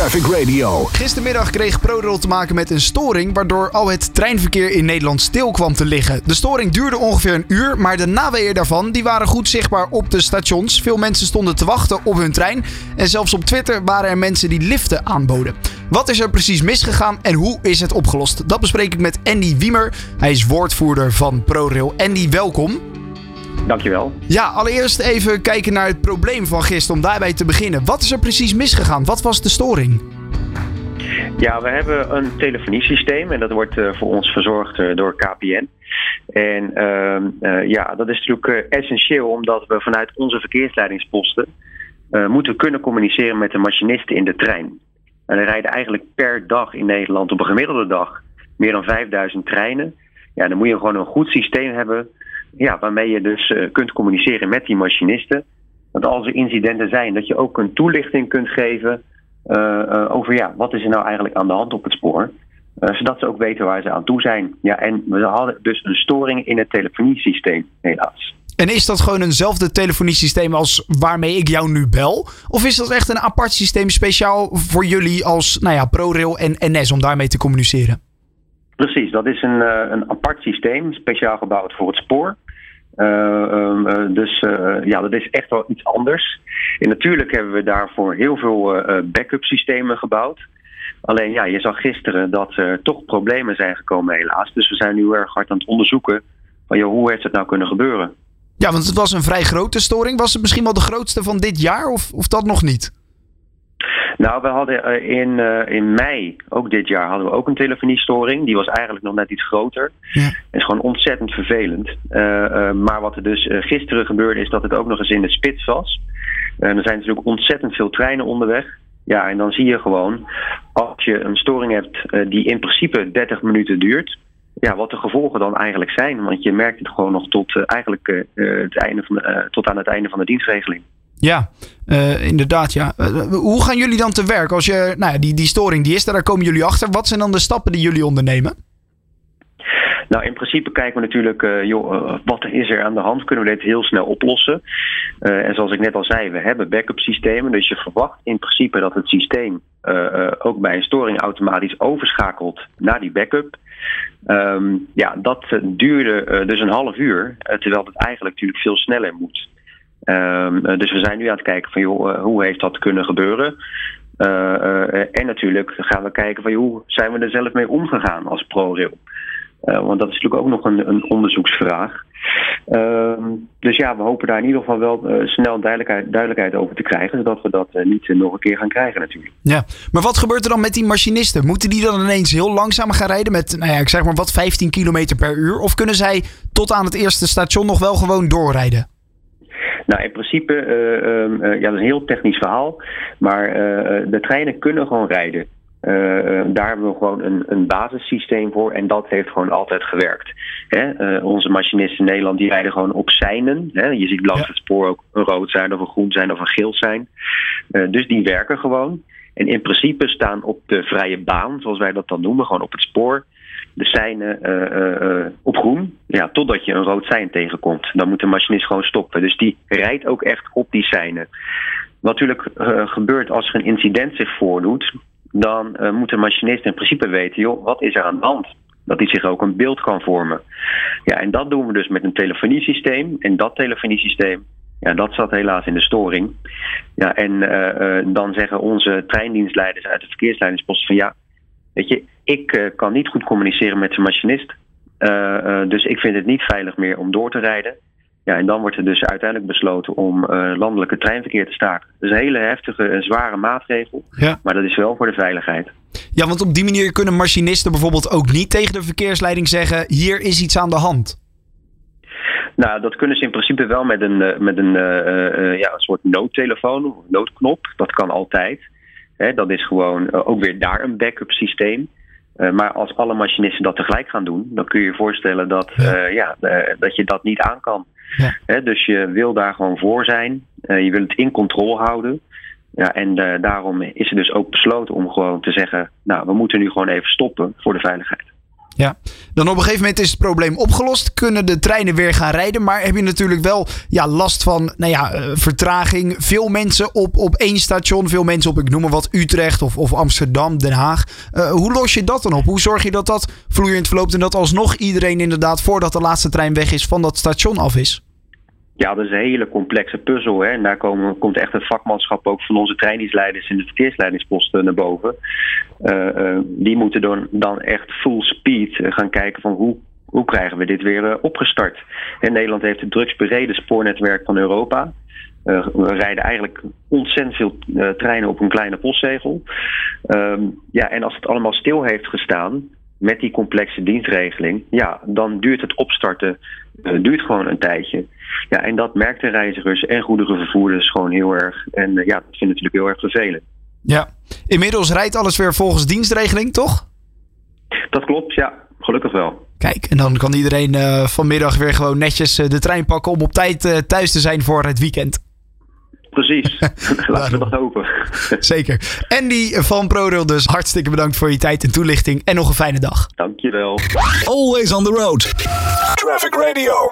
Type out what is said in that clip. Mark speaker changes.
Speaker 1: Traffic Radio.
Speaker 2: Gistermiddag kreeg ProRail te maken met een storing waardoor al het treinverkeer in Nederland stil kwam te liggen. De storing duurde ongeveer een uur, maar de naweeën daarvan die waren goed zichtbaar op de stations. Veel mensen stonden te wachten op hun trein en zelfs op Twitter waren er mensen die liften aanboden. Wat is er precies misgegaan en hoe is het opgelost? Dat bespreek ik met Andy Wiemer. Hij is woordvoerder van ProRail. Andy, welkom.
Speaker 3: Dankjewel.
Speaker 2: Ja, allereerst even kijken naar het probleem van gisteren om daarbij te beginnen. Wat is er precies misgegaan? Wat was de storing?
Speaker 3: Ja, we hebben een telefoniesysteem en dat wordt uh, voor ons verzorgd uh, door KPN. En uh, ja, dat is natuurlijk essentieel omdat we vanuit onze verkeersleidingsposten moeten kunnen communiceren met de machinisten in de trein. En er rijden eigenlijk per dag in Nederland op een gemiddelde dag meer dan 5000 treinen. Ja, dan moet je gewoon een goed systeem hebben ja, waarmee je dus uh, kunt communiceren met die machinisten. Dat als er incidenten zijn, dat je ook een toelichting kunt geven uh, uh, over ja, wat is er nou eigenlijk aan de hand op het spoor. zodat ze ook weten waar ze aan toe zijn. Ja, en we hadden dus een storing in het telefoniesysteem, helaas.
Speaker 2: En is dat gewoon eenzelfde telefoniesysteem als waarmee ik jou nu bel? Of is dat echt een apart systeem speciaal voor jullie als nou ja, ProRail en NS om daarmee te communiceren?
Speaker 3: Precies, dat is een, een apart systeem, speciaal gebouwd voor het spoor. Uh, uh, dus uh, ja, dat is echt wel iets anders. En natuurlijk hebben we daarvoor heel veel backup systemen gebouwd. Alleen ja, je zag gisteren dat er toch problemen zijn gekomen helaas. Dus we zijn nu erg hard aan het onderzoeken van joh, hoe heeft het nou kunnen gebeuren.
Speaker 2: Ja, want het was een vrij grote storing. Was het misschien wel de grootste van dit jaar of, of dat nog niet?
Speaker 3: Nou, we hadden in, uh, in mei, ook dit jaar, hadden we ook een telefoniestoring. Die was eigenlijk nog net iets groter. Ja. Is gewoon ontzettend vervelend. Uh, maar wat er dus gisteren gebeurde, is dat het ook nog eens in de spits was. En er zijn natuurlijk ontzettend veel treinen onderweg. Ja, en dan zie je gewoon, als je een storing hebt die in principe 30 minuten duurt, ja, wat de gevolgen dan eigenlijk zijn. Want je merkt het gewoon nog tot, eigenlijk, het einde van tot aan het einde van de dienstregeling.
Speaker 2: Ja, uh, inderdaad. Ja. Uh, hoe gaan jullie dan te werk? Als je, nou ja, die, die storing die is daar komen jullie achter. Wat zijn dan de stappen die jullie ondernemen?
Speaker 3: Nou, in principe kijken we natuurlijk, joh, wat is er aan de hand? Kunnen we dit heel snel oplossen? en zoals ik net al zei, we hebben backup systemen. Dus je verwacht in principe dat het systeem ook bij een storing automatisch overschakelt naar die backup. Um, ja, dat duurde dus een half uur, terwijl het eigenlijk natuurlijk veel sneller moet. Um, dus we zijn nu aan het kijken van joh, uh, hoe heeft dat kunnen gebeuren? Uh, uh, en natuurlijk gaan we kijken van joh, hoe zijn we er zelf mee omgegaan als ProRail? want dat is natuurlijk ook nog een, een onderzoeksvraag. Ehm, dus ja, we hopen daar in ieder geval wel snel duidelijkheid, duidelijkheid over te krijgen, zodat we dat niet nog een keer gaan krijgen natuurlijk.
Speaker 2: Ja, maar wat gebeurt er dan met die machinisten? Moeten die dan ineens heel langzaam gaan rijden met, nou ja, ik zeg maar wat, 15 km per uur? Of kunnen zij tot aan het eerste station nog wel gewoon doorrijden?
Speaker 3: Nou, in principe, uh, um, uh, ja, dat is een heel technisch verhaal. Maar uh, de treinen kunnen gewoon rijden. daar hebben we gewoon een, een basissysteem voor en dat heeft gewoon altijd gewerkt. Hè? onze machinisten in Nederland die rijden gewoon op seinen. Hè? Je ziet langs ja. het spoor ook een rood zijn of een groen zijn of een geel zijn. dus die werken gewoon. En in principe staan op de vrije baan, zoals wij dat dan noemen, gewoon op het spoor, de seinen uh, uh, op groen. Ja, totdat je een rood sein tegenkomt. Dan moet de machinist gewoon stoppen. Dus die rijdt ook echt op die seinen. Wat natuurlijk gebeurt als er een incident zich voordoet, dan moet de machinist in principe weten, joh, wat is er aan de hand? Dat hij zich ook een beeld kan vormen. Ja, en dat doen we dus met een telefoniesysteem. En dat telefoniesysteem, ja, dat zat helaas in de storing. Ja, en dan zeggen onze treindienstleiders uit de verkeersleidingspost van ja, weet je, ik uh, kan niet goed communiceren met de machinist. Uh, uh, dus ik vind het niet veilig meer om door te rijden. Ja, en dan wordt er dus uiteindelijk besloten om landelijke treinverkeer te staken. Dat is een hele heftige en zware maatregel. Ja. Maar dat is wel voor de veiligheid.
Speaker 2: Ja, want op die manier kunnen machinisten bijvoorbeeld ook niet tegen de verkeersleiding zeggen: hier is iets aan de hand.
Speaker 3: Nou, dat kunnen ze in principe wel met een, met een, ja, een soort noodtelefoon, noodknop. Dat kan altijd. Hè, dat is gewoon ook weer daar een backup systeem. Uh, maar als alle machinisten dat tegelijk gaan doen, dan kun je je voorstellen dat, ja. Uh, ja uh, dat je dat niet aan kan. Ja. Dus je wil daar gewoon voor zijn. je wil het in controle houden. Ja, en daarom is er dus ook besloten om gewoon te zeggen: Nou, we moeten nu gewoon even stoppen voor de veiligheid.
Speaker 2: Ja, dan op een gegeven moment is het probleem opgelost. Kunnen de treinen weer gaan rijden. Maar heb je natuurlijk wel ja, last van nou ja, uh, vertraging. Veel mensen op, op één station. Veel mensen op, ik noem maar wat, Utrecht of, of Amsterdam, Den Haag. Uh, hoe los je dat dan op? Hoe zorg je dat dat vloeiend verloopt en dat alsnog iedereen inderdaad voordat de laatste trein weg is van dat station af is?
Speaker 3: Ja, dat is een hele complexe puzzel. Hè? En daar komen, komt echt het vakmanschap ook van onze trainingsleiders in de verkeersleidingsposten naar boven. Uh, uh, die moeten dan, dan echt full speed gaan kijken van hoe, hoe krijgen we dit weer uh, opgestart. En Nederland heeft het drukst bereden spoornetwerk van Europa. we rijden eigenlijk ontzettend veel treinen op een kleine postzegel. Um, ja, en als het allemaal stil heeft gestaan, met die complexe dienstregeling, ja, dan duurt het opstarten uh, duurt gewoon een tijdje. Ja, en dat merkten reizigers en goederenvervoerders gewoon heel erg. En uh, ja, dat vind ik natuurlijk heel erg vervelend.
Speaker 2: Ja, inmiddels rijdt alles weer volgens dienstregeling, toch?
Speaker 3: Dat klopt, ja. Gelukkig wel.
Speaker 2: Kijk, en dan kan iedereen uh, vanmiddag weer gewoon netjes de trein pakken om op tijd thuis te zijn voor het weekend.
Speaker 3: Precies. Laten we dat hopen.
Speaker 2: Zeker. Andy van ProRail dus, hartstikke bedankt voor je tijd en toelichting. En nog een fijne dag.
Speaker 3: Dankjewel.
Speaker 1: Always on the road. Traffic Radio.